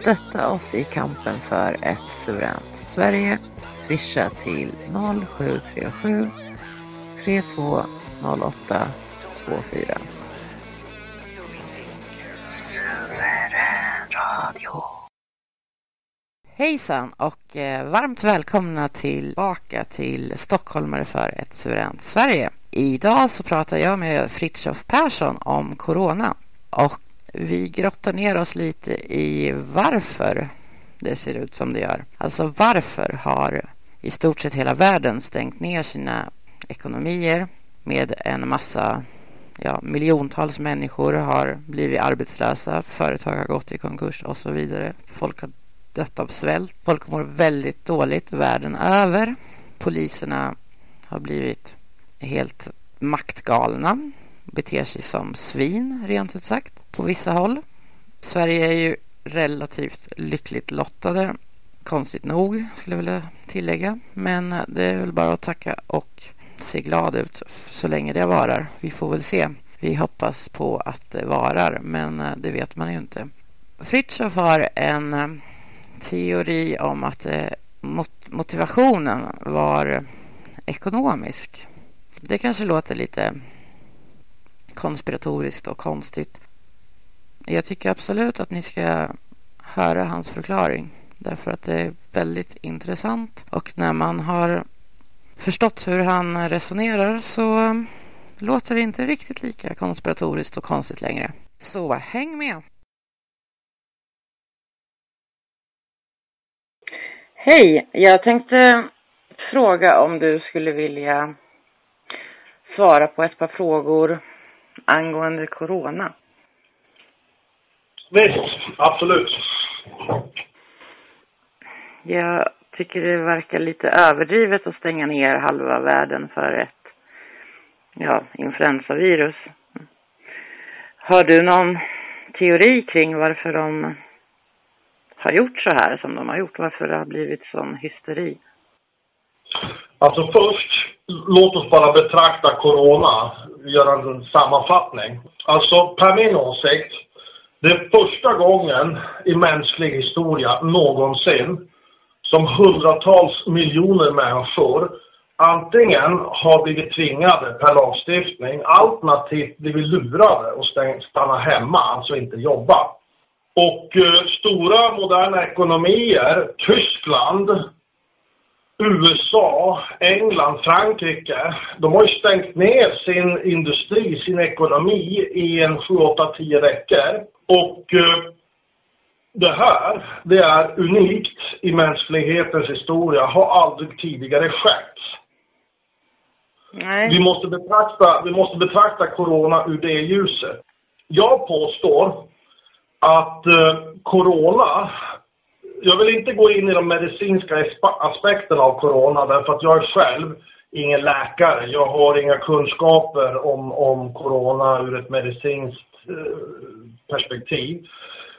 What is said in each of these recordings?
Stötta oss i kampen för ett suveränt Sverige. Swisha till 0737 3208 24. Suverän radio. Hejsan och eh, varmt välkomna tillbaka till Stockholmare för ett suveränt Sverige. Idag så pratar jag med Fritiof Persson om Corona och vi grottar ner oss lite i varför det ser ut som det gör. Alltså varför har i stort sett hela världen stängt ner sina ekonomier med en massa, ja, miljontals människor har blivit arbetslösa, företag har gått i konkurs och så vidare. Folk har dött av svält. Folk mår väldigt dåligt världen över. Poliserna har blivit helt maktgalna beter sig som svin, rent ut sagt, på vissa håll. Sverige är ju relativt lyckligt lottade, konstigt nog, skulle jag vilja tillägga. Men det är väl bara att tacka och se glad ut så länge det varar. Vi får väl se. Vi hoppas på att det varar, men det vet man ju inte. Fritiof har en eh, teori om att eh, motivationen var ekonomisk. Det kanske låter lite konspiratoriskt och konstigt. Jag tycker absolut att ni ska höra hans förklaring. Därför att det är väldigt intressant. Och när man har förstått hur han resonerar så låter det inte riktigt lika konspiratoriskt och konstigt längre. Så häng med! Hej! Jag tänkte fråga om du skulle vilja svara på ett par frågor angående corona. Visst, absolut. Jag tycker det verkar lite överdrivet att stänga ner halva världen för ett ja, influensavirus. Har du någon teori kring varför de har gjort så här som de har gjort? Varför det har blivit sån hysteri? Alltså först, låt oss bara betrakta corona, göra en sammanfattning. Alltså, per min åsikt, det är första gången i mänsklig historia någonsin som hundratals miljoner människor antingen har blivit tvingade per lagstiftning alternativt blivit lurade och stanna hemma, alltså inte jobba. Och eh, stora moderna ekonomier, Tyskland, USA, England, Frankrike, de har ju stängt ner sin industri, sin ekonomi i en 7, 8, 10 veckor. Och eh, det här, det är unikt i mänsklighetens historia, har aldrig tidigare skett. Vi Nej. måste betrakta, vi måste betrakta corona ur det ljuset. Jag påstår att eh, corona, jag vill inte gå in i de medicinska aspekterna av corona därför att jag är själv ingen läkare. Jag har inga kunskaper om, om corona ur ett medicinskt eh, perspektiv.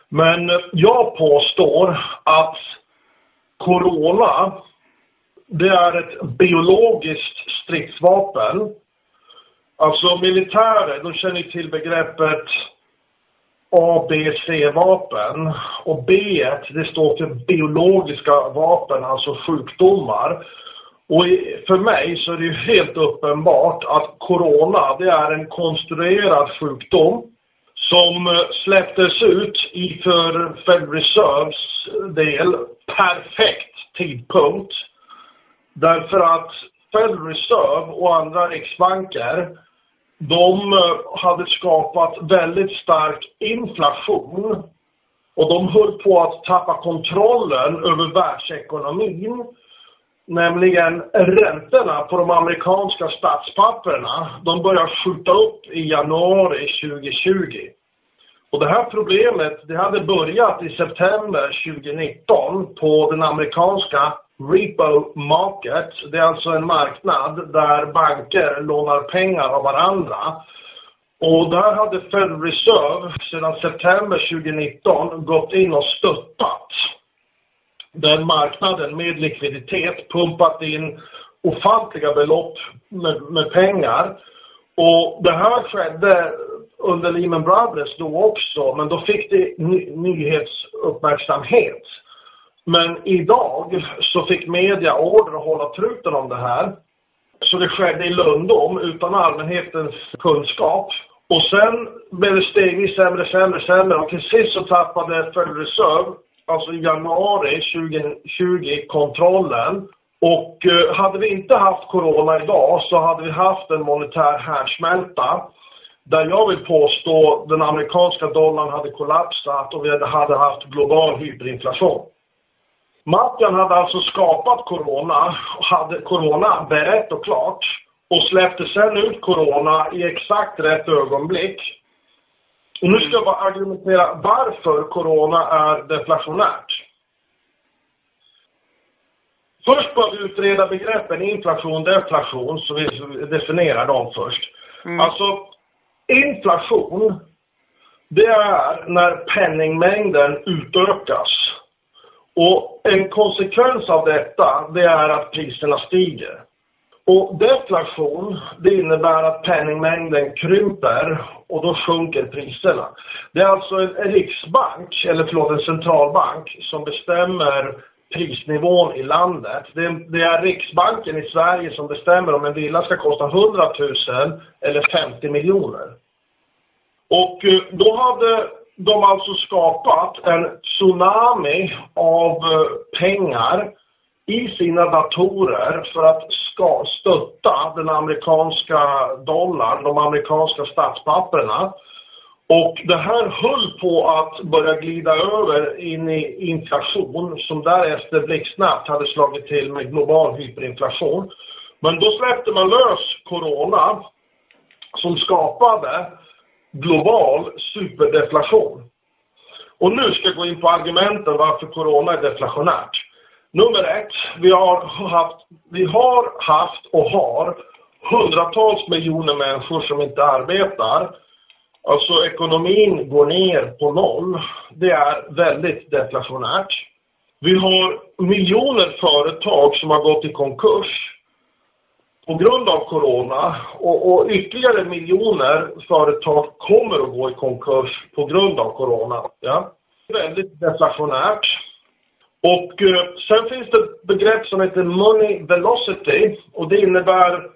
Men jag påstår att corona det är ett biologiskt stridsvapen. Alltså militärer, de känner till begreppet ABC-vapen Och B, det står för biologiska vapen, alltså sjukdomar. Och för mig så är det ju helt uppenbart att corona, det är en konstruerad sjukdom som eh, släpptes ut i för Fed Reserves del perfekt tidpunkt. Därför att Fed Reserve och andra riksbanker de eh, hade skapat väldigt stark inflation och de höll på att tappa kontrollen över världsekonomin. Nämligen räntorna på de amerikanska statspapperna, de började skjuta upp i januari 2020. Och det här problemet, det hade börjat i september 2019 på den amerikanska repo market. Det är alltså en marknad där banker lånar pengar av varandra. Och där hade Fed Reserve sedan september 2019 gått in och stöttat den marknaden med likviditet, pumpat in ofantliga belopp med, med pengar. Och det här skedde under Lehman Brothers då också, men då fick det ny nyhetsuppmärksamhet. Men idag så fick media order att hålla truten om det här. Så det skedde i lundom utan allmänhetens kunskap. Och sen blev det stegvis sämre, sämre, sämre och till sist så tappade Federal Reserve, alltså i januari 2020, kontrollen. Och eh, hade vi inte haft corona idag så hade vi haft en monetär härdsmälta där jag vill påstå den amerikanska dollarn hade kollapsat och vi hade haft global hyperinflation. Maffian hade alltså skapat corona, hade corona berett och klart och släppte sen ut corona i exakt rätt ögonblick. Och nu ska jag bara argumentera varför corona är deflationärt. Först bör vi utreda begreppen inflation och deflation, så vi definierar dem först. Mm. Alltså, inflation, det är när penningmängden utökas. Och en konsekvens av detta, det är att priserna stiger. Och deflation, det innebär att penningmängden krymper och då sjunker priserna. Det är alltså en riksbank, eller förlåt en centralbank, som bestämmer prisnivån i landet. Det, det, är Riksbanken i Sverige som bestämmer om en villa ska kosta 100 000 eller 50 miljoner. Och eh, då hade de har alltså skapat en tsunami av eh, pengar i sina datorer för att ska stötta den amerikanska dollarn, de amerikanska statspapperna. Och det här höll på att börja glida över in i inflation som därefter blixtsnabbt hade slagit till med global hyperinflation. Men då släppte man lös corona som skapade global superdeflation. Och nu ska jag gå in på argumenten varför corona är deflationärt. Nummer ett, vi har haft, vi har haft och har hundratals miljoner människor som inte arbetar. Alltså ekonomin går ner på noll. Det är väldigt deflationärt. Vi har miljoner företag som har gått i konkurs på grund av corona och, och, ytterligare miljoner företag kommer att gå i konkurs på grund av corona. Ja? Väldigt deflationärt. Och eh, sen finns det ett begrepp som heter money velocity och det innebär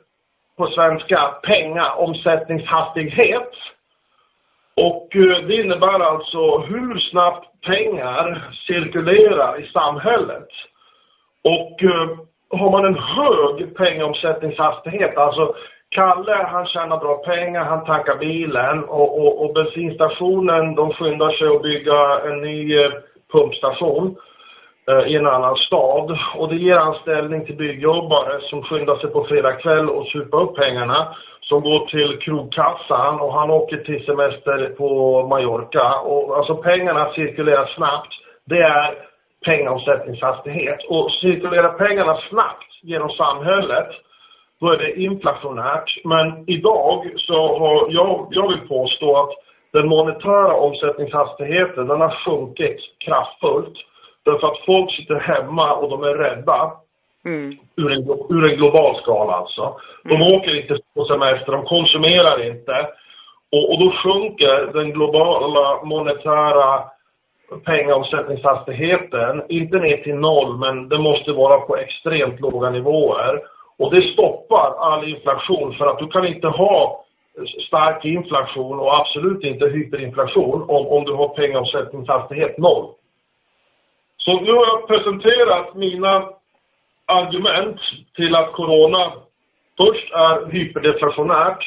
på svenska pengaomsättningshastighet. Och eh, det innebär alltså hur snabbt pengar cirkulerar i samhället. Och eh, har man en hög pengaomsättningshastighet, alltså Kalle han tjänar bra pengar, han tankar bilen och, och, och bensinstationen de skyndar sig att bygga en ny eh, pumpstation eh, i en annan stad. Och det ger anställning till byggjobbare som skyndar sig på fredag kväll och supa upp pengarna som går till krogkassan. Och han åker till semester på Mallorca. Och alltså pengarna cirkulerar snabbt. Det är pengaomsättningshastighet. Och cirkulerar pengarna snabbt genom samhället, då är det inflationärt. Men idag så har jag, jag vill påstå att den monetära omsättningshastigheten, den har sjunkit kraftfullt. Därför att folk sitter hemma och de är rädda. Mm. Ur, en, ur en global skala alltså. De Mm. åker inte på semester, de konsumerar inte. Och, och då sjunker den globala monetära pengaomsättningshastigheten, inte ner till noll, men det måste vara på extremt låga nivåer. Och det stoppar all inflation för att du kan inte ha stark inflation och absolut inte hyperinflation om, om du har pengaomsättningshastighet noll. Så nu har jag presenterat mina argument till att corona först är hyperdeflationärt,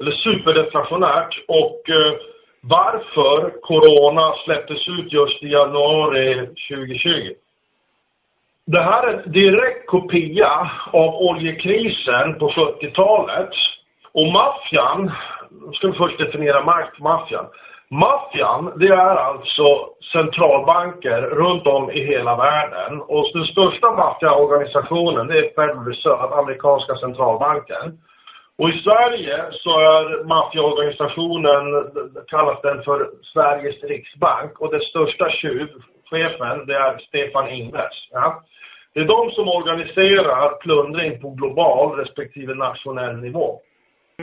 eller superdeflationärt och eh, varför corona släpptes ut just i januari 2020. Det här är en direkt kopia av oljekrisen på 70-talet. Och maffian, nu ska vi först definiera maffian. Maffian, det är alltså centralbanker runt om i hela världen. Och den största maffiaorganisationen, det är Federal Reserve, amerikanska centralbanken. Och i Sverige så är maffiaorganisationen, kallas den för Sveriges riksbank. Och dess största tjuv, chefen, det är Stefan Ingves. Ja. Det är de som organiserar plundring på global respektive nationell nivå.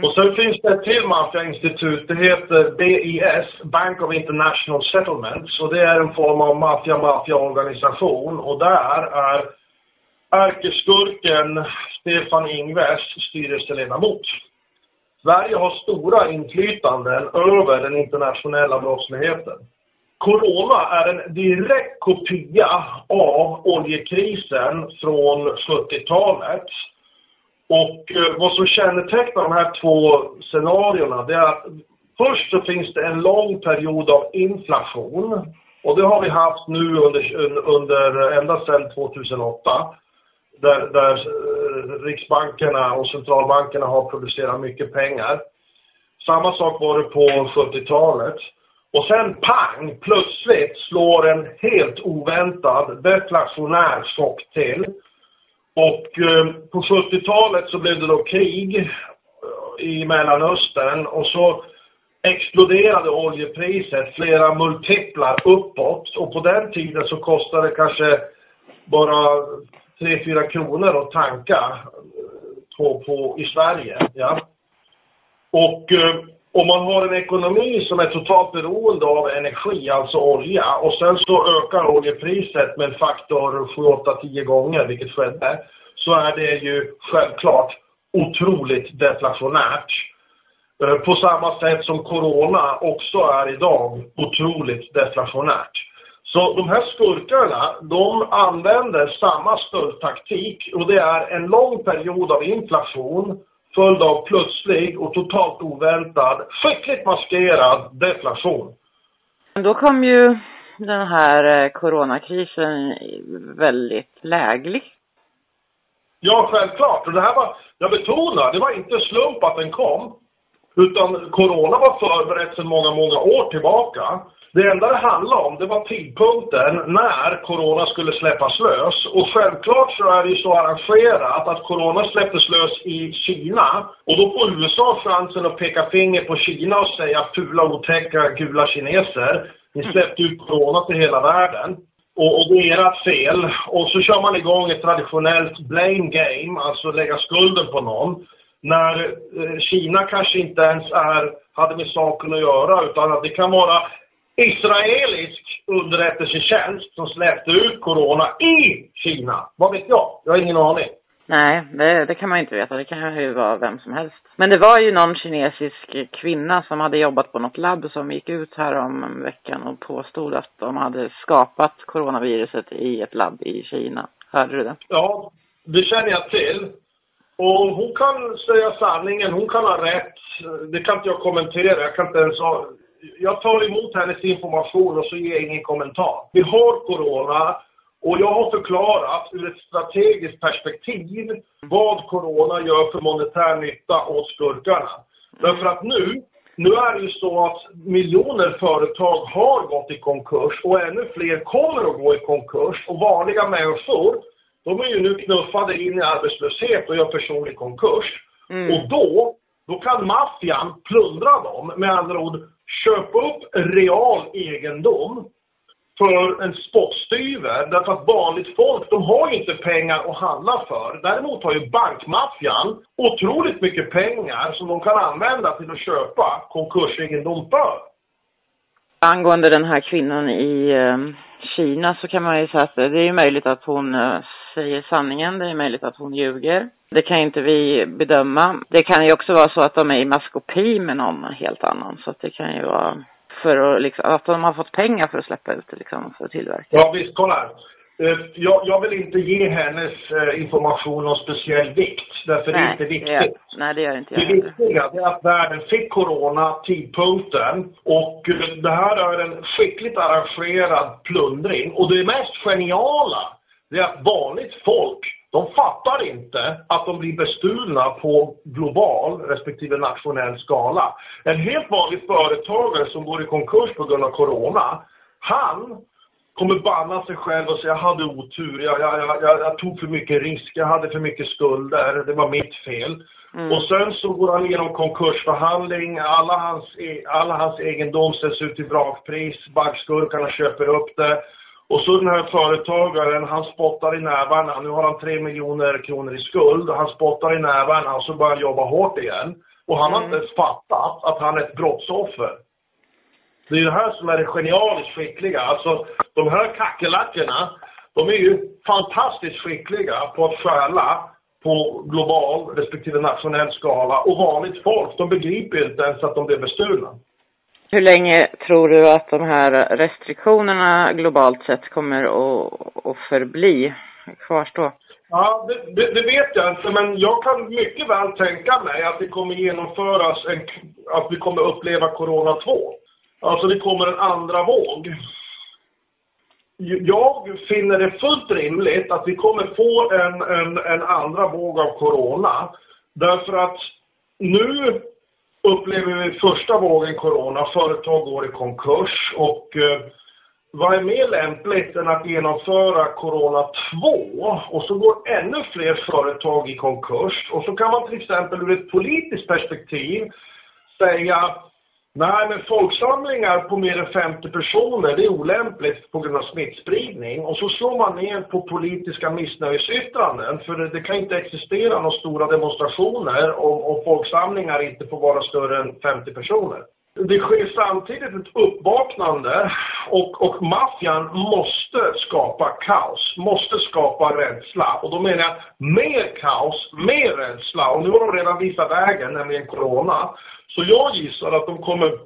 Och sen finns det ett till maffiainstitut, det heter BIS, Bank of International Settlements. Och det är en form av maffia-maffia-organisation. Och där är ärkeskurken Stefan Ingves styrelseledamot. Sverige har stora inflytanden över den internationella brottsligheten. Corona är en direkt kopia av oljekrisen från 70-talet. Och eh, vad som kännetecknar de här två scenarierna det är att först så finns det en lång period av inflation. Och det har vi haft nu under, under ända sedan 2008. Där, där eh, riksbankerna och centralbankerna har producerat mycket pengar. Samma sak var det på 70-talet. Och sen pang, plötsligt slår en helt oväntad deflationär chock till. Och eh, på 70-talet så blev det då krig eh, i Mellanöstern och så exploderade oljepriset flera multiplar uppåt. Och på den tiden så kostade det kanske bara 3-4 kronor att tanka eh, på, på, i Sverige. Ja. Och eh, om man har en ekonomi som är totalt beroende av energi, alltså olja, och sen så ökar oljepriset med en faktor 7, 8, 10 gånger, vilket skedde, så är det ju självklart otroligt deflationärt. Eh, På samma sätt som corona också är idag otroligt deflationärt. Så de här skurkarna, de använder samma stöldtaktik och det är en lång period av inflation följd av plötslig och totalt oväntad, skickligt maskerad deflation. Då kom ju den här eh, coronakrisen väldigt lägligt. Ja, självklart. Och det här var, jag betonar, det var inte slump att den kom. Utan corona var förberett sedan många, många år tillbaka. Det enda det handlade om, det var tidpunkten när corona skulle släppas lös. Och självklart så är det ju så arrangerat att corona släpptes lös i Kina. Och då får USA chansen att peka finger på Kina och säga fula, otäcka, gula kineser. Ni släppte ut corona till hela världen. Och, och det är ert fel. Och så kör man igång ett traditionellt blame game, alltså lägga skulden på någon. När eh, Kina kanske inte ens är, hade med saken att göra, utan att det kan vara israelisk underrättelsetjänst som släppte ut corona i Kina. Vad vet jag? Jag har ingen aning. Nej, det, det kan man inte veta. Det kan ju vara vem som helst. Men det var ju någon kinesisk kvinna som hade jobbat på något labb som gick ut här om veckan och påstod att de hade skapat coronaviruset i ett labb i Kina. Hörde du det? Ja, det känner jag till. Och hon kan säga sanningen, hon kan ha rätt. Det kan inte jag kommentera. Jag kan inte ens ha... Jag tar emot hennes information och så ger jag ingen kommentar. Vi har corona och jag har förklarat ur ett strategiskt perspektiv vad corona gör för monetär nytta åt skurkarna. Därför att nu, nu är det ju så att miljoner företag har gått i konkurs och ännu fler kommer att gå i konkurs och vanliga människor de är ju nu knuffade in i arbetslöshet och gör personlig konkurs. Mm. Och då, då kan maffian plundra dem. Med andra ord, köpa upp real egendom för en spottstyver därför att vanligt folk, de har ju inte pengar att handla för. Däremot har ju bankmaffian otroligt mycket pengar som de kan använda till att köpa konkursegendom för. Angående den här kvinnan i eh, Kina så kan man ju säga att det är möjligt att hon eh, säger sanningen, det är möjligt att hon ljuger. Det kan inte vi bedöma. Det kan ju också vara så att de är i maskopi med någon helt annan. Så att det kan ju vara för att, liksom, att de har fått pengar för att släppa ut det liksom, för att tillverka. Ja visst, kolla här. Eh, jag, jag, vill inte ge hennes eh, information någon speciell vikt, därför nej, det är inte viktigt. Det nej, det gör inte jag Det viktiga är att världen fick corona tidpunkten och eh, det här är en skickligt arrangerad plundring. Och det mest geniala, det är att vanligt folk de fattar inte att de blir bestulna på global respektive nationell skala. En helt vanlig företagare som går i konkurs på grund av corona, han kommer banna sig själv och säga jag hade otur, jag, jag, jag, jag, tog för mycket risk, jag hade för mycket skulder, det var mitt fel. Mm. Och sen så går han igenom konkursförhandling, alla hans, e, alla hans egendom sätts ut till vrakpris, bankskurkarna köper upp det. Och så den här företagaren, han spottar i nävarna. Nu har han tre miljoner kronor i skuld. Han spottar i nävarna och så börjar han jobba hårt igen. Och han mm. har inte ens fattat att han är ett brottsoffer. Det är det här som är det genialiskt skickliga. Alltså, de här kackerlackorna, de är ju fantastiskt skickliga på att stjäla på global respektive nationell skala. Och vanligt folk, de begriper inte ens att de blir bestulna. Hur länge tror du att de här restriktionerna globalt sett kommer att, att förbli, kvarstå? Ja, det, det, det, vet jag inte, men jag kan mycket väl tänka mig att det kommer genomföras en, att vi kommer uppleva Corona 2. Alltså det kommer en andra våg. Jag finner det fullt rimligt att vi kommer få en, en, en andra våg av Corona. Därför att nu upplever vi första vågen corona, företag går i konkurs. Och eh, vad är mer lämpligt än att genomföra corona 2 och så går ännu fler företag i konkurs. Och så kan man till exempel ur ett politiskt perspektiv säga Nej, men folksamlingar på mer än 50 personer, det är olämpligt på grund av smittspridning. Och så slår man ner på politiska missnöjesyttranden, för det, det kan inte existera några stora demonstrationer om, om folksamlingar inte får vara större än 50 personer. Det sker samtidigt ett uppvaknande och, och maffian måste skapa kaos, måste skapa rädsla. Och då menar jag mer kaos, mer rädsla. Och nu har de redan visat vägen, nämligen corona. Så jag gissar att de kommer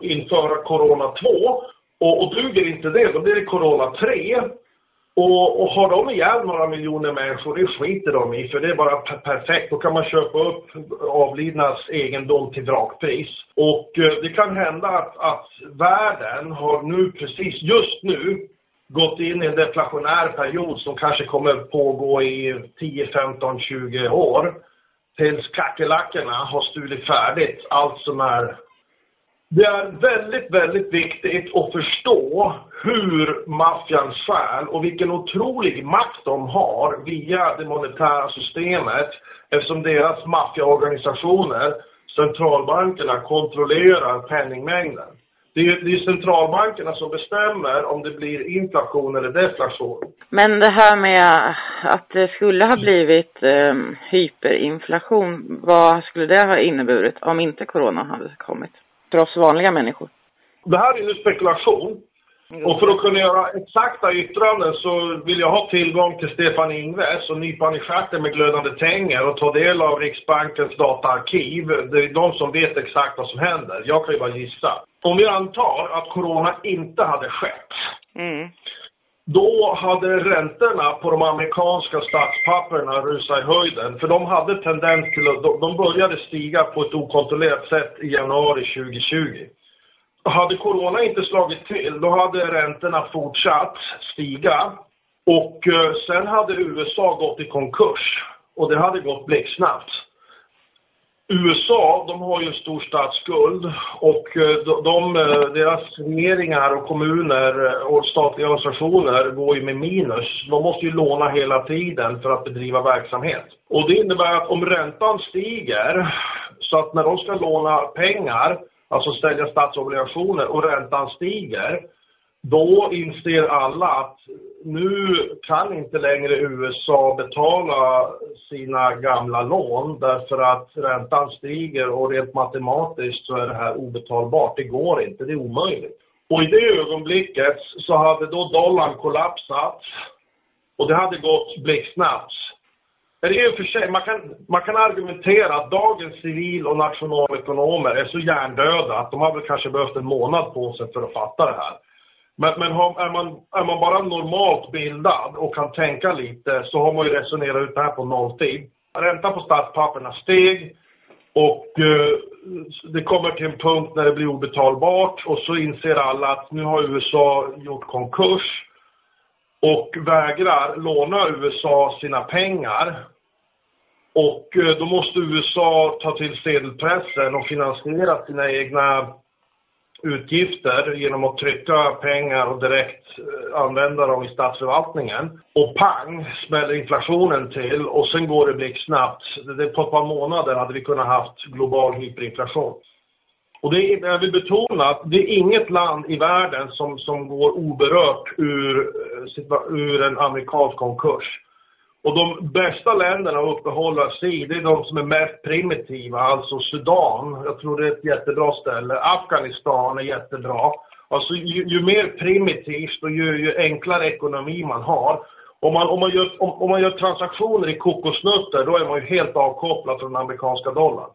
införa Corona 2 och, och duger inte det, då blir det Corona 3. Och, och har de ihjäl några miljoner människor, det skiter de i, för det är bara perfekt. Då kan man köpa upp avlidnas egendom till vrakpris. Och eh, det kan hända att, att världen har nu precis, just nu, gått in i en deflationär period som kanske kommer pågå i 10, 15, 20 år tills kackerlackorna har stulit färdigt allt som är... Det är väldigt, väldigt viktigt att förstå hur maffian stjäl och vilken otrolig makt de har via det monetära systemet eftersom deras maffiaorganisationer, centralbankerna, kontrollerar penningmängden. Det är, det är centralbankerna som bestämmer om det blir inflation eller deflation. Men det här med att det skulle ha blivit eh, hyperinflation, vad skulle det ha inneburit om inte corona hade kommit? För oss vanliga människor. Det här är ju spekulation. Och för att kunna göra exakta yttranden så vill jag ha tillgång till Stefan Ingves och nypa i stjärten med glödande tänger och ta del av Riksbankens dataarkiv. Det är de som vet exakt vad som händer. Jag kan ju bara gissa. Om vi antar att corona inte hade skett. Mm. Då hade räntorna på de amerikanska statspapperna rusat i höjden. För de hade tendens till att, de började stiga på ett okontrollerat sätt i januari 2020. Hade corona inte slagit till, då hade räntorna fortsatt stiga. Och eh, sen hade USA gått i konkurs. Och det hade gått blixtsnabbt. USA, de har ju en stor statsskuld och eh, de, de, eh, deras regeringar och kommuner och statliga organisationer går ju med minus. De måste ju låna hela tiden för att bedriva verksamhet. Och det innebär att om räntan stiger, så att när de ska låna pengar alltså sälja statsobligationer och räntan stiger, då inser alla att nu kan inte längre USA betala sina gamla lån därför att räntan stiger och rent matematiskt så är det här obetalbart. Det går inte, det är omöjligt. Och i det ögonblicket så hade då dollarn kollapsat och det hade gått blixtsnabbt. Men i och för sig, man kan, man kan argumentera att dagens civil och nationalekonomer är så hjärndöda att de har väl kanske behövt en månad på sig för att fatta det här. Men, men har, är, man, är man bara normalt bildad och kan tänka lite så har man ju resonerat ut det här på nolltid. Räntan på statspapperna steg och eh, det kommer till en punkt när det blir obetalbart och så inser alla att nu har USA gjort konkurs och vägrar låna USA sina pengar. Och eh, då måste USA ta till sedelpressen och finansiera sina egna utgifter genom att trycka pengar och direkt eh, använda dem i statsförvaltningen. Och pang smäller inflationen till och sen går det blixtsnabbt. På ett par månader hade vi kunnat haft global hyperinflation. Och det är, jag vill betona att det är inget land i världen som, som går oberört ur, eh, ur en amerikansk konkurs. Och de bästa länderna att uppehålla sig i, det är de som är mest primitiva, alltså Sudan. Jag tror det är ett jättebra ställe. Afghanistan är jättebra. Alltså ju, ju mer primitivt och ju, ju, enklare ekonomi man har. Om man, om, man gör, om, om man gör transaktioner i kokosnötter, då är man ju helt avkopplad från den amerikanska dollarn.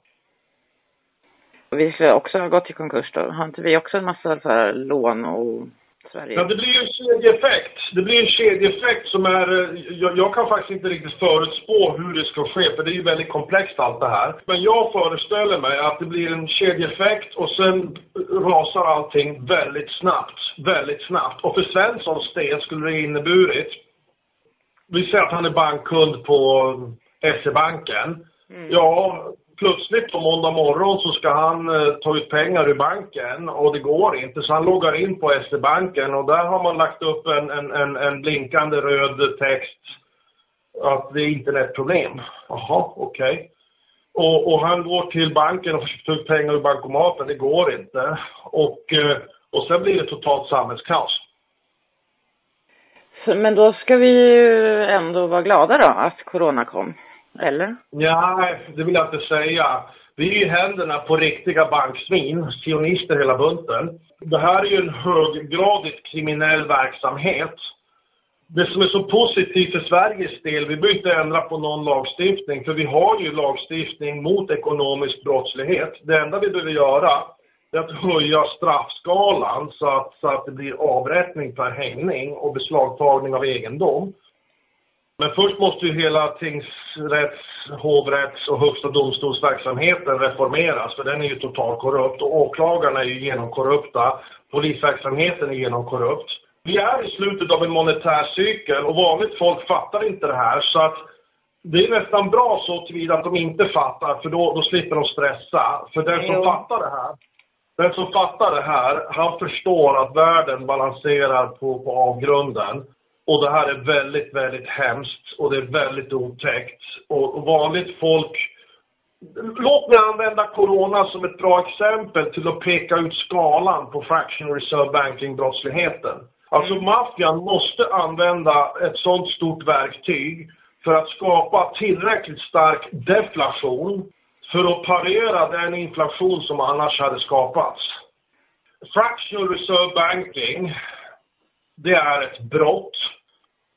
Vi ska också ha gått i konkurs då. Har inte vi också en massa lån och Sverige? Ja, det blir ju en kedjeeffekt. Det blir en kedjeeffekt som är... Eh, jag, jag, kan faktiskt inte riktigt förutspå hur det ska ske, för det är ju väldigt komplext allt det här. Men jag föreställer mig att det blir en kedjeeffekt och sen rasar allting väldigt snabbt. Väldigt snabbt. Och för Svenssons del skulle det inneburit... Vi säger att han är bankkund på SE-banken. Mm. Ja, plötsligt på måndag morgon så ska han eh, ta ut pengar ur banken och det går inte. Så han loggar in på SE-banken och där har man lagt upp en, en, en, en blinkande röd text att det är internetproblem. Jaha, okej. Okay. Och, och, han går till banken och försöker ta ut pengar ur bankomaten. Det går inte. Och, eh, och sen blir det totalt samhällskaos. Men då ska vi ju ändå vara glada då att corona kom. Eller? Ja, det vill jag inte säga. Vi är i händerna på riktiga banksvin, sionister hela bunten. Det här är ju en höggradigt kriminell verksamhet. Det som är så positivt för Sveriges del, vi behöver inte ändra på någon lagstiftning, för vi har ju lagstiftning mot ekonomisk brottslighet. Det enda vi behöver göra är att höja straffskalan så att, så att det blir avrättning per hängning och beslagtagning av egendom. Men först måste ju hela tingsrätts, hovrätts och högsta domstolsverksamheten reformeras för den är ju totalt korrupt och åklagarna är ju genomkorrupta. Polisverksamheten är genomkorrupt. Vi är i slutet av en monetär cykel och vanligt folk fattar inte det här så att det är nästan bra så tillvida att de inte fattar för då, då slipper de stressa. För den som jo. fattar det här den som fattar det här, han förstår att världen balanserar på, på avgrunden. Och det här är väldigt, väldigt hemskt och det är väldigt otäckt. Och vanligt folk... Låt mig använda corona som ett bra exempel till att peka ut skalan på fraction reserve banking-brottsligheten. Alltså mm. maffian måste använda ett sånt stort verktyg för att skapa tillräckligt stark deflation för att parera den inflation som annars hade skapats. Fractional reserve banking, det är ett brott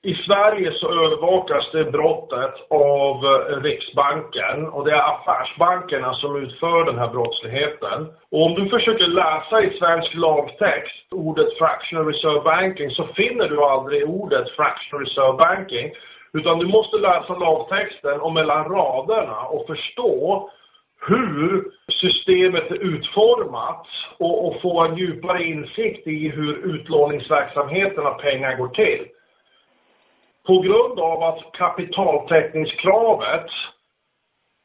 i Sverige så övervakas det brottet av eh, Riksbanken och det är affärsbankerna som utför den här brottsligheten. Och om du försöker läsa i svensk lagtext ordet fractional reserve banking så finner du aldrig ordet fractional reserve banking. Utan du måste läsa lagtexten och mellan raderna och förstå hur systemet är utformat och, och få en djupare insikt i hur utlåningsverksamheten av pengar går till. På grund av att kapitaltäckningskravet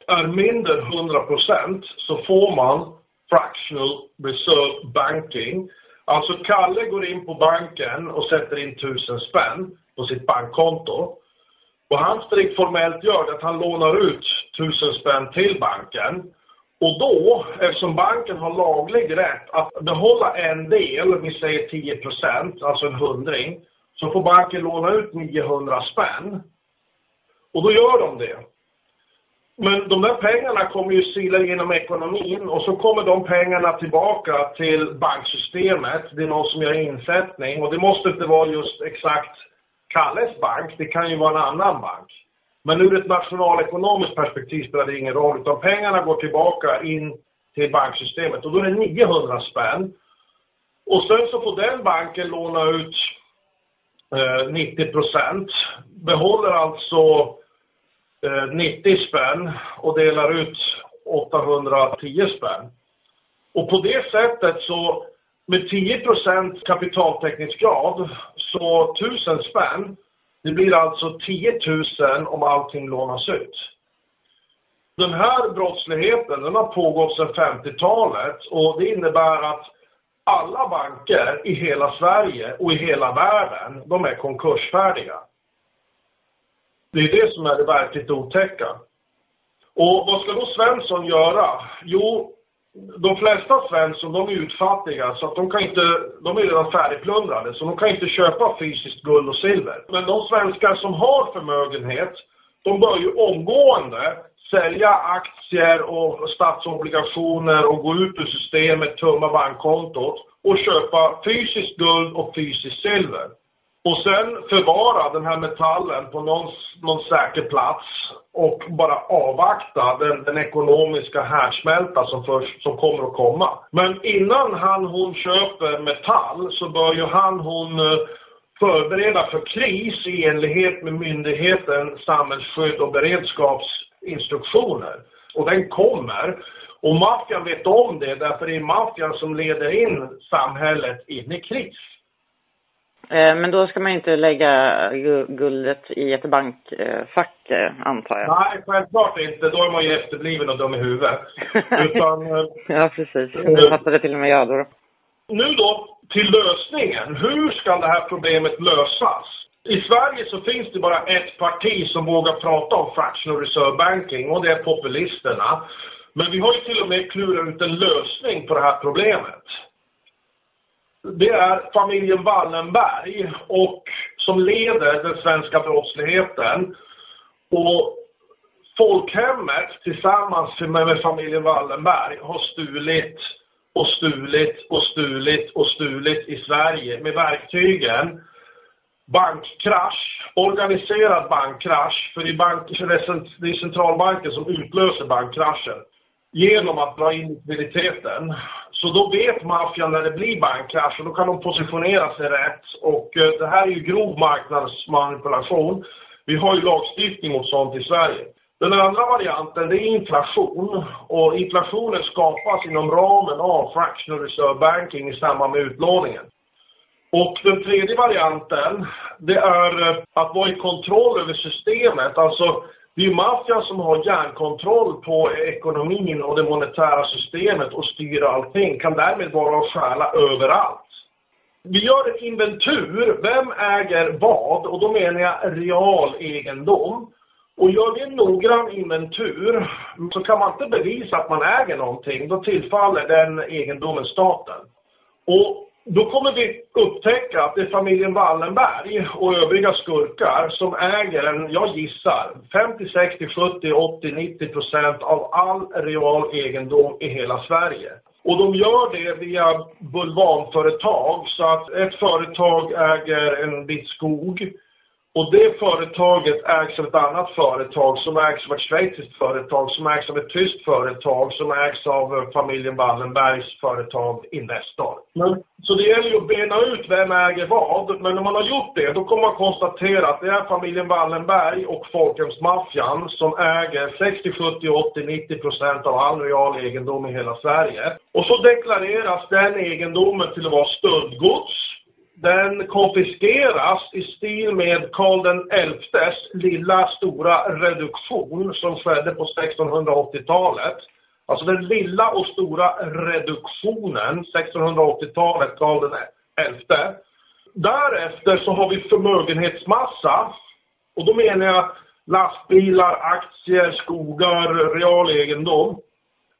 är mindre än 100% så får man fractional reserve banking. Alltså Kalle går in på banken och sätter in 1000 spänn på sitt bankkonto. Och han strikt formellt gör det att han lånar ut 1000 spänn till banken. Och då, eftersom banken har laglig rätt att behålla en del, vi säger 10 %, alltså en hundring, så får banken låna ut 900 spänn. Och då gör de det. Men de där pengarna kommer ju sila genom ekonomin och så kommer de pengarna tillbaka till banksystemet. Det är någon som gör insättning och det måste inte vara just exakt Kalles bank, det kan ju vara en annan bank. Men ur ett nationalekonomiskt perspektiv spelar det ingen roll, utan pengarna går tillbaka in till banksystemet och då är det 900 spänn. Och sen så får den banken låna ut eh, 90 procent, behåller alltså eh, 90 spänn och delar ut 810 spänn. Och på det sättet så med 10 procent kapitaltäckningsgrad så 1000 spänn det blir alltså 10 000 om allting lånas ut. Den här brottsligheten den har pågått sedan 50-talet och det innebär att alla banker i hela Sverige och i hela världen, de är konkursfärdiga. Det är det som är det verkligt otäcka. Och vad ska då Svensson göra? Jo, de flesta Svensson, de är utfattiga så att de kan inte, de är redan färdigplundrade så de kan inte köpa fysiskt guld och silver. Men de svenskar som har förmögenhet, de bör ju omgående sälja aktier och statsobligationer och gå ut ur systemet, tömma bankkontot och köpa fysiskt guld och fysiskt silver. Och sen förvara den här metallen på någon, någon säker plats och bara avvakta den, den ekonomiska härdsmälta som, först, som kommer att komma. Men innan han hon köper metall så bör ju han hon eh, förbereda för kris i enlighet med myndigheten samhällsskydd och beredskaps beredskapsinstruktioner. Och den kommer. Och maffian vet om det därför det är maffian som leder in samhället in i kris. Eh, men då ska man inte lägga guldet i ett bankfack, eh, antar jag? Nej, självklart inte. Då är man ju efterbliven och dum i huvudet. Utan, eh, ja, precis. Det fattade till och med jag då. Nu då, till lösningen. Hur ska det här problemet lösas? I Sverige så finns det bara ett parti som vågar prata om fractional reserve banking och det är populisterna. Men vi har ju till och med klurat ut en lösning på det här problemet det är familjen Wallenberg och som leder den svenska brottsligheten. Och folkhemmet tillsammans med familjen Wallenberg har stulit och stulit och stulit och stulit i Sverige med verktygen bankkrasch, organiserad bankkrasch, för det är, bank, det är centralbanken som utlöser bankkraschen genom att dra in likviditeten. Så då vet maffian när det blir bankkrasch och då kan de positionera sig rätt. Och eh, det här är ju grov marknadsmanipulation. Vi har ju lagstiftning mot sånt i Sverige. Den andra varianten det är inflation och inflationen skapas inom ramen av fractional reserve banking i samband med utlåningen. Och den tredje varianten det är eh, att vara i kontroll över systemet, alltså det är maffian som har järnkontroll på ekonomin och det monetära systemet och styr allting, kan därmed vara och stjäla överallt. Vi gör ett inventur, vem äger vad? Och då menar jag real egendom. Och gör vi en noggrann inventur så kan man inte bevisa att man äger någonting, då tillfaller den egendomen staten. Och då kommer vi upptäcka att det är familjen Wallenberg och övriga skurkar som äger en, jag gissar, 50, 60, 70, 80, 90 procent av all real egendom i hela Sverige. Och de gör det via bulvanföretag, så att ett företag äger en bit skog och det företaget ägs av ett annat företag som ägs av ett schweiziskt företag som ägs av ett tyskt företag som ägs av eh, familjen Wallenbergs företag Investor. Men, så det gäller ju att bena ut vem äger vad. Men när man har gjort det, då kommer man konstatera att det är familjen Wallenberg och folkhemsmaffian som äger 60, 70, 80, 90 procent av all real egendom i hela Sverige. Och så deklareras den egendomen till att vara stöldgods den konfiskeras i stil med Karl XIs lilla stora reduktion som skedde på 1680-talet. Alltså den lilla och stora reduktionen, 1680-talet, Karl XI. Därefter så har vi förmögenhetsmassa. Och då menar jag lastbilar, aktier, skogar, real egendom.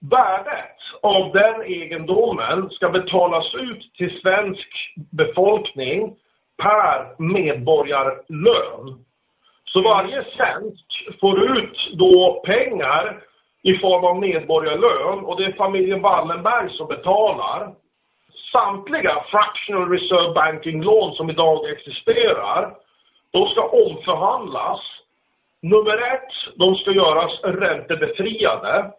Värdet av den egendomen ska betalas ut till svensk befolkning per medborgarlön. Så varje svensk får ut då pengar i form av medborgarlön och det är familjen Wallenberg som betalar. Samtliga fractional reserve banking-lån som idag existerar, de ska omförhandlas. Nummer ett, de ska göras räntebefriade.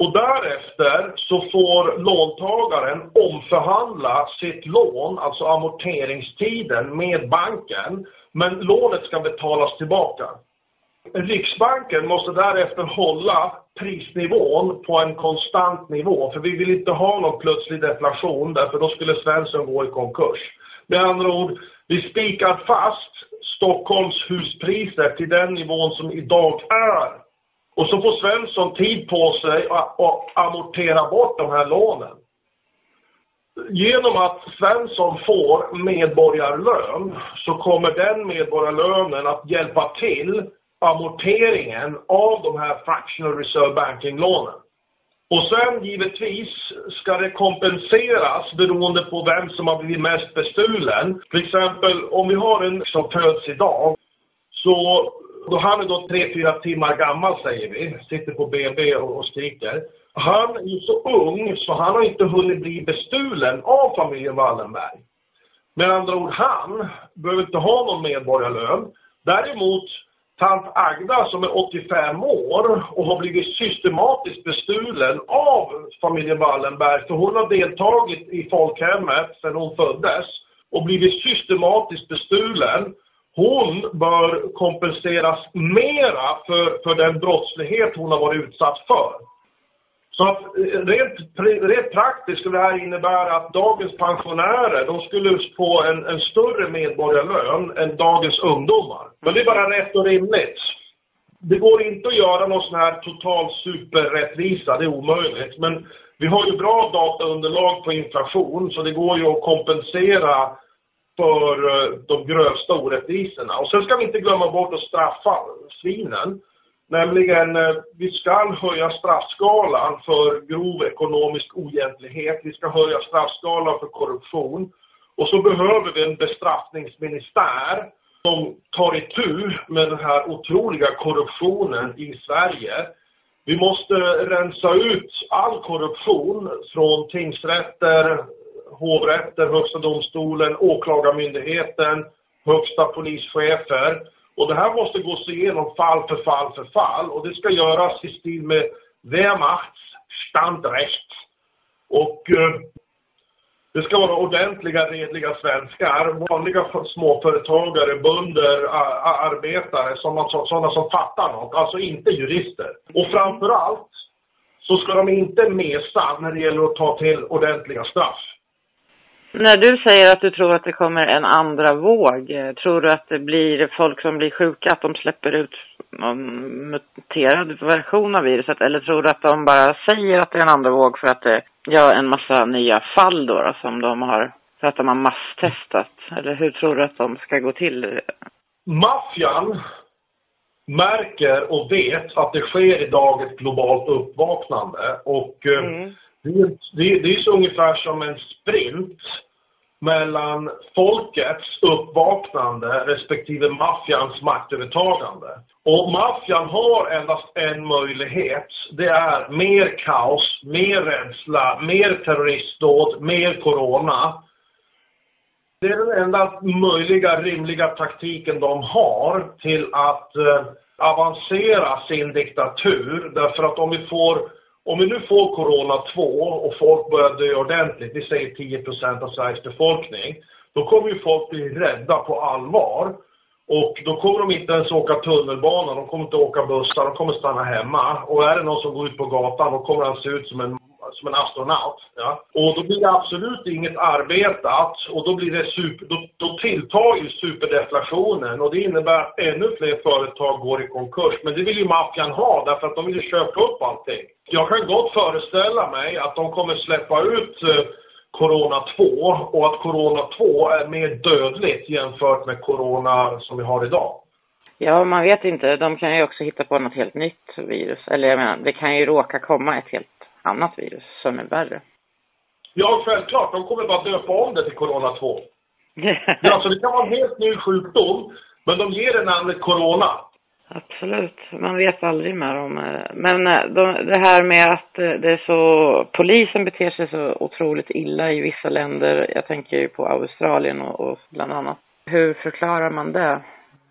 Och därefter så får låntagaren omförhandla sitt lån, alltså amorteringstiden med banken. Men lånet ska betalas tillbaka. Riksbanken måste därefter hålla prisnivån på en konstant nivå. För vi vill inte ha någon plötslig deflation därför då skulle Svensson gå i konkurs. Med andra ord, vi spikar fast Stockholms huspriser till den nivån som idag är. Och så får Svensson tid på sig att amortera bort de här lånen. Genom att Svensson får medborgarlön så kommer den medborgarlönen att hjälpa till amorteringen av de här fractional reserve banking-lånen. Och sen givetvis ska det kompenseras beroende på vem som har blivit mest bestulen. Till exempel om vi har en som föds idag, så då han är då tre fyra timmar gammal säger vi, sitter på BB och skriker. Han är ju så ung så han har inte hunnit bli bestulen av familjen Wallenberg. Med andra ord, han behöver inte ha någon medborgarlön. Däremot tant Agda som är 85 år och har blivit systematiskt bestulen av familjen Wallenberg. För hon har deltagit i folkhemmet sedan hon föddes och blivit systematiskt bestulen. Hon bör kompenseras mera för, för den brottslighet hon har varit utsatt för. Så att eh, rent, rent praktiskt skulle det här innebära att dagens pensionärer, de skulle få en, en större medborgarlön än dagens ungdomar. Men det är bara rätt och rimligt. Det går inte att göra någon sån här total superrättvisa, det är omöjligt. Men vi har ju bra dataunderlag på inflation, så det går ju att kompensera för eh, de grövsta orättvisorna. Och sen ska vi inte glömma bort att straffa svinen. Nämligen, eh, vi ska höja straffskalan för grov ekonomisk oegentlighet. Vi ska höja straffskalan för korruption. Och så behöver vi en bestraffningsministär som tar itu med den här otroliga korruptionen i Sverige. Vi måste rensa ut all korruption från tingsrätter, hovrätter, Högsta domstolen, Åklagarmyndigheten, högsta polischefer. Och det här måste gås igenom fall för fall för fall och det ska göras i stil med Wehrmachts Standrecht. Och eh, det ska vara ordentliga, redliga svenskar, vanliga småföretagare, bönder, arbetare, sådana som fattar något, alltså inte jurister. Och framförallt så ska de inte mesa när det gäller att ta till ordentliga straff. När du säger att du tror att det kommer en andra våg, eh, tror du att det blir folk som blir sjuka, att de släpper ut någon muterad version av viruset? Eller tror du att de bara säger att det är en andra våg för att det gör en massa nya fall då, då som de har, för att de har masstestat? Eller hur tror du att de ska gå till? Maffian märker och vet att det sker idag ett globalt uppvaknande och eh, mm. Det, det, är så ungefär som en sprint mellan folkets uppvaknande respektive maffians maktövertagande. Och maffian har endast en möjlighet. Det är mer kaos, mer rädsla, mer terroristdåd, mer corona. Det är den enda möjliga, rimliga taktiken de har till att eh, avancera sin diktatur. Därför att om vi får om vi nu får corona 2 och folk börjar dö ordentligt, vi säger 10% av Sveriges befolkning, då kommer ju folk bli rädda på allvar. Och då kommer de inte ens åka tunnelbana, de kommer inte åka bussar, de kommer stanna hemma. Och är det någon som går ut på gatan, då kommer han se ut som en som en astronaut. Ja? Och då blir det absolut inget arbetat och då blir det super, då, då tilltar ju superdeflationen och det innebär att ännu fler företag går i konkurs. Men det vill ju maffian ha därför att de vill ju köpa upp allting. Jag kan gott föreställa mig att de kommer släppa ut eh, Corona 2 och att Corona 2 är mer dödligt jämfört med Corona som vi har idag. Ja, man vet inte. De kan ju också hitta på något helt nytt virus. Eller jag menar, det kan ju råka komma ett helt annat virus som är värre. Ja, självklart. De kommer bara döpa om det till Corona 2. Ja, alltså det kan vara en helt ny sjukdom, men de ger det namnet Corona. Absolut. Man vet aldrig mer om det. Men eh, de, det här med att eh, det är så, polisen beter sig så otroligt illa i vissa länder. Jag tänker ju på Australien och, och bland annat. Hur förklarar man det?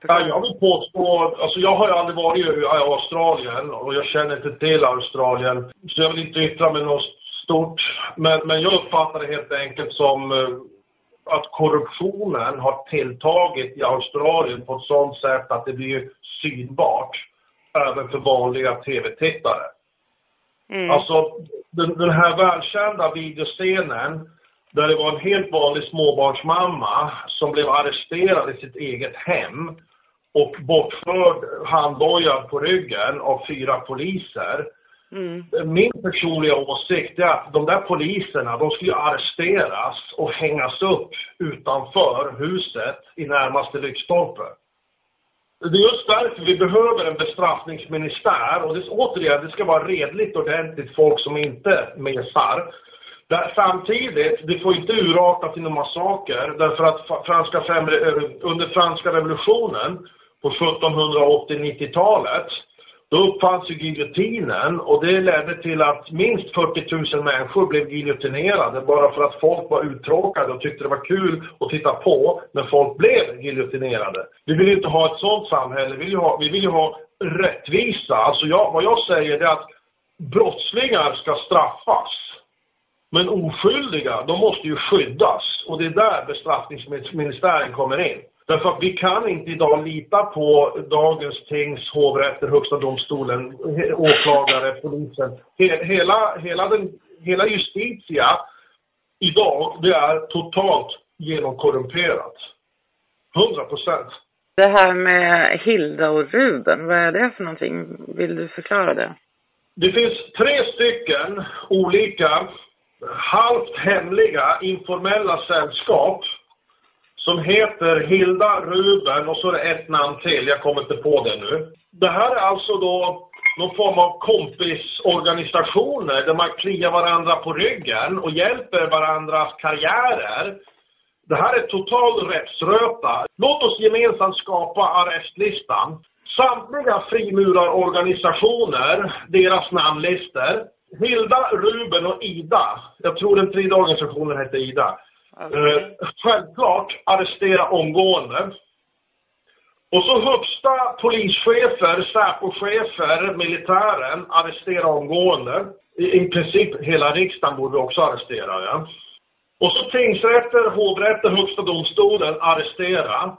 Ja, jag vill påstå, alltså jag har ju aldrig varit i Australien och jag känner inte till Australien. Så jag vill inte yttra mig något stort. Men, men jag uppfattar det helt enkelt som eh, att korruptionen har tilltagit i Australien på ett sådant sätt att det blir synbart även för vanliga tv-tittare. Mm. Alltså den, den här välkända videoscenen där det var en helt vanlig småbarnsmamma som blev arresterad i sitt eget hem och bortförd handbojad på ryggen av fyra poliser. Mm. Min personliga åsikt är att de där poliserna, de skulle arresteras och hängas upp utanför huset i närmaste lyktstolpe. Det är just därför vi behöver en bestraffningsministär och det, återigen, det ska vara redligt ordentligt folk som inte mesar. Där, samtidigt, det får inte urarta till någon massaker därför att franska, under franska revolutionen på 1780-90-talet då uppfanns ju giljotinen och det ledde till att minst 40 000 människor blev giljotinerade bara för att folk var uttråkade och tyckte det var kul att titta på när folk blev giljotinerade. Vi vill inte ha ett sånt samhälle, vi vill ju ha, vi vill ju ha rättvisa. Alltså jag, vad jag säger är att brottslingar ska straffas. Men oskyldiga, de måste ju skyddas och det är där bestraffningsministären kommer in. Därför att vi kan inte idag lita på dagens tings, hovrätter, högsta domstolen, åklagare, polisen. Hela, hela, den, hela justitia idag, det är totalt genomkorrumperat. 100 procent. Det här med Hilda och Ruben, vad är det för någonting? Vill du förklara det? Det finns tre stycken olika halvt hemliga informella sällskap som heter Hilda Ruben och så är det ett namn till, jag kommer inte på det nu. Det här är alltså då någon form av kompisorganisationer där man kliar varandra på ryggen och hjälper varandras karriärer. Det här är total rättsröta. Låt oss gemensamt skapa arrestlistan. Samtliga frimurarorganisationer, deras namnlistor. Hilda, Ruben och Ida. Jag tror den tredje organisationen heter Ida. Eh, självklart arrestera omgående. Och så högsta polischefer, Säpo-chefer, militären arrestera omgående. I, I princip hela riksdagen borde vi också arrestera. Ja. Och så tingsrätter, hovrätter, högsta domstolen arrestera.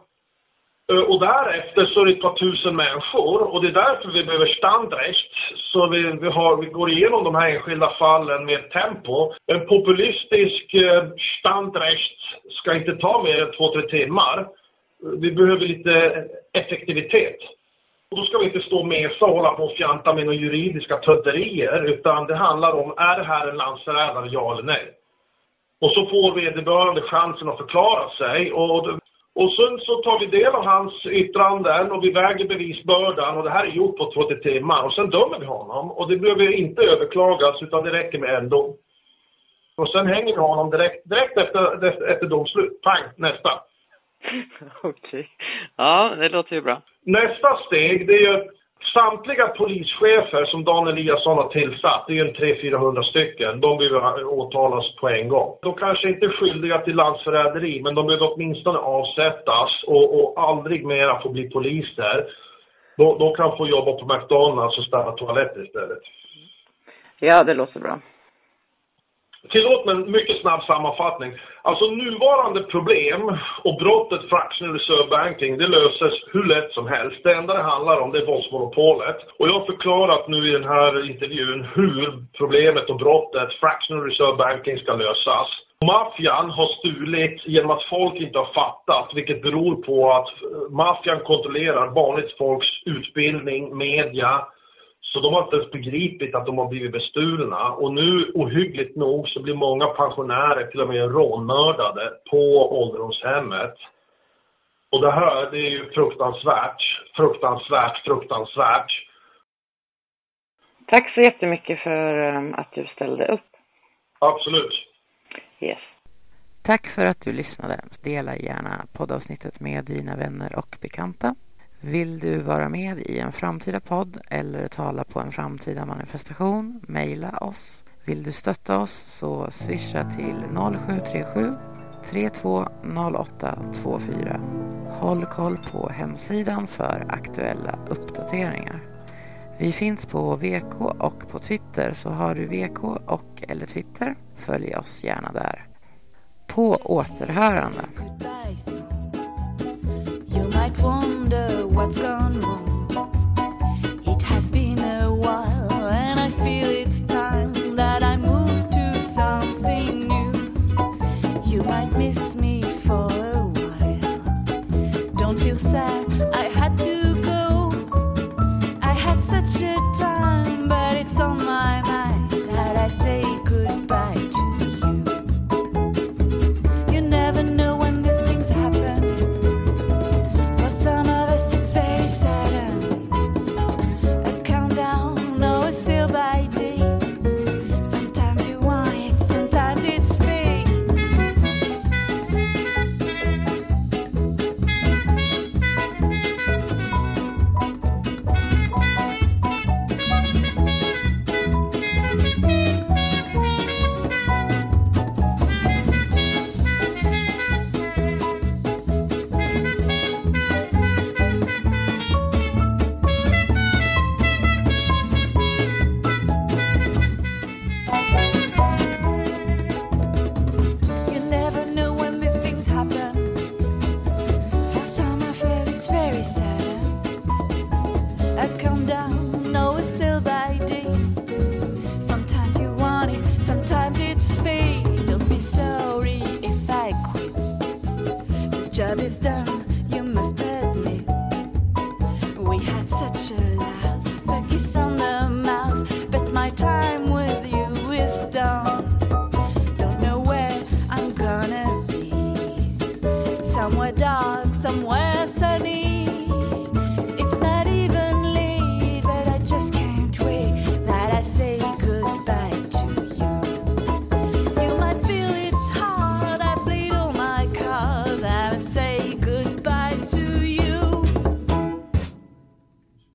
Eh, och därefter så är det ett par tusen människor och det är därför vi behöver standrecht. Så vi, vi, har, vi går igenom de här enskilda fallen med tempo. En populistisk eh, standrecht ska inte ta mer än två, tre timmar. Vi behöver lite effektivitet. Och då ska vi inte stå och mesa och hålla på och fjanta med några juridiska tödderier utan det handlar om, är det här en landsförrädare, ja eller nej? Och så får vederbörande chansen att förklara sig och och sen så tar vi del av hans yttranden och vi väger bevisbördan och det här är gjort på 20 timmar och sen dömer vi honom och det behöver inte överklagas utan det räcker med en dom. Och sen hänger vi honom direkt, direkt efter, efter domslut. Pang, nästa. Okej. Okay. Ja, det låter ju bra. Nästa steg, det är ju Samtliga polischefer som Dan Eliasson har tillsatt, det är en 300-400 stycken, de behöver åtalas på en gång. De kanske inte är skyldiga till landsförräderi, men de behöver åtminstone avsättas och, och aldrig mera få bli poliser. De, de kan få jobba på McDonalds och städa toaletter istället. Ja, det låter bra. Tillåt mig en mycket snabb sammanfattning. Alltså nuvarande problem och brottet fractional reserve banking, det löses hur lätt som helst. Det enda det handlar om det är våldsmonopolet. Och jag har förklarat nu i den här intervjun hur problemet och brottet fractional reserve banking ska lösas. Maffian har stulit genom att folk inte har fattat, vilket beror på att eh, maffian kontrollerar vanligt folks utbildning, media, så de har inte ens begripit att de har blivit bestulna. Och nu, ohyggligt nog, så blir många pensionärer till och med rånmördade på ålderdomshemmet. Och det här, det är ju fruktansvärt, fruktansvärt, fruktansvärt. Tack så jättemycket för um, att du ställde upp. Absolut. Yes. Tack för att du lyssnade. Dela gärna poddavsnittet med dina vänner och bekanta. Vill du vara med i en framtida podd eller tala på en framtida manifestation? Mejla oss. Vill du stötta oss så swisha till 0737 320824. Håll koll på hemsidan för aktuella uppdateringar. Vi finns på VK och på Twitter så har du VK och eller Twitter, följ oss gärna där. På återhörande. let's go.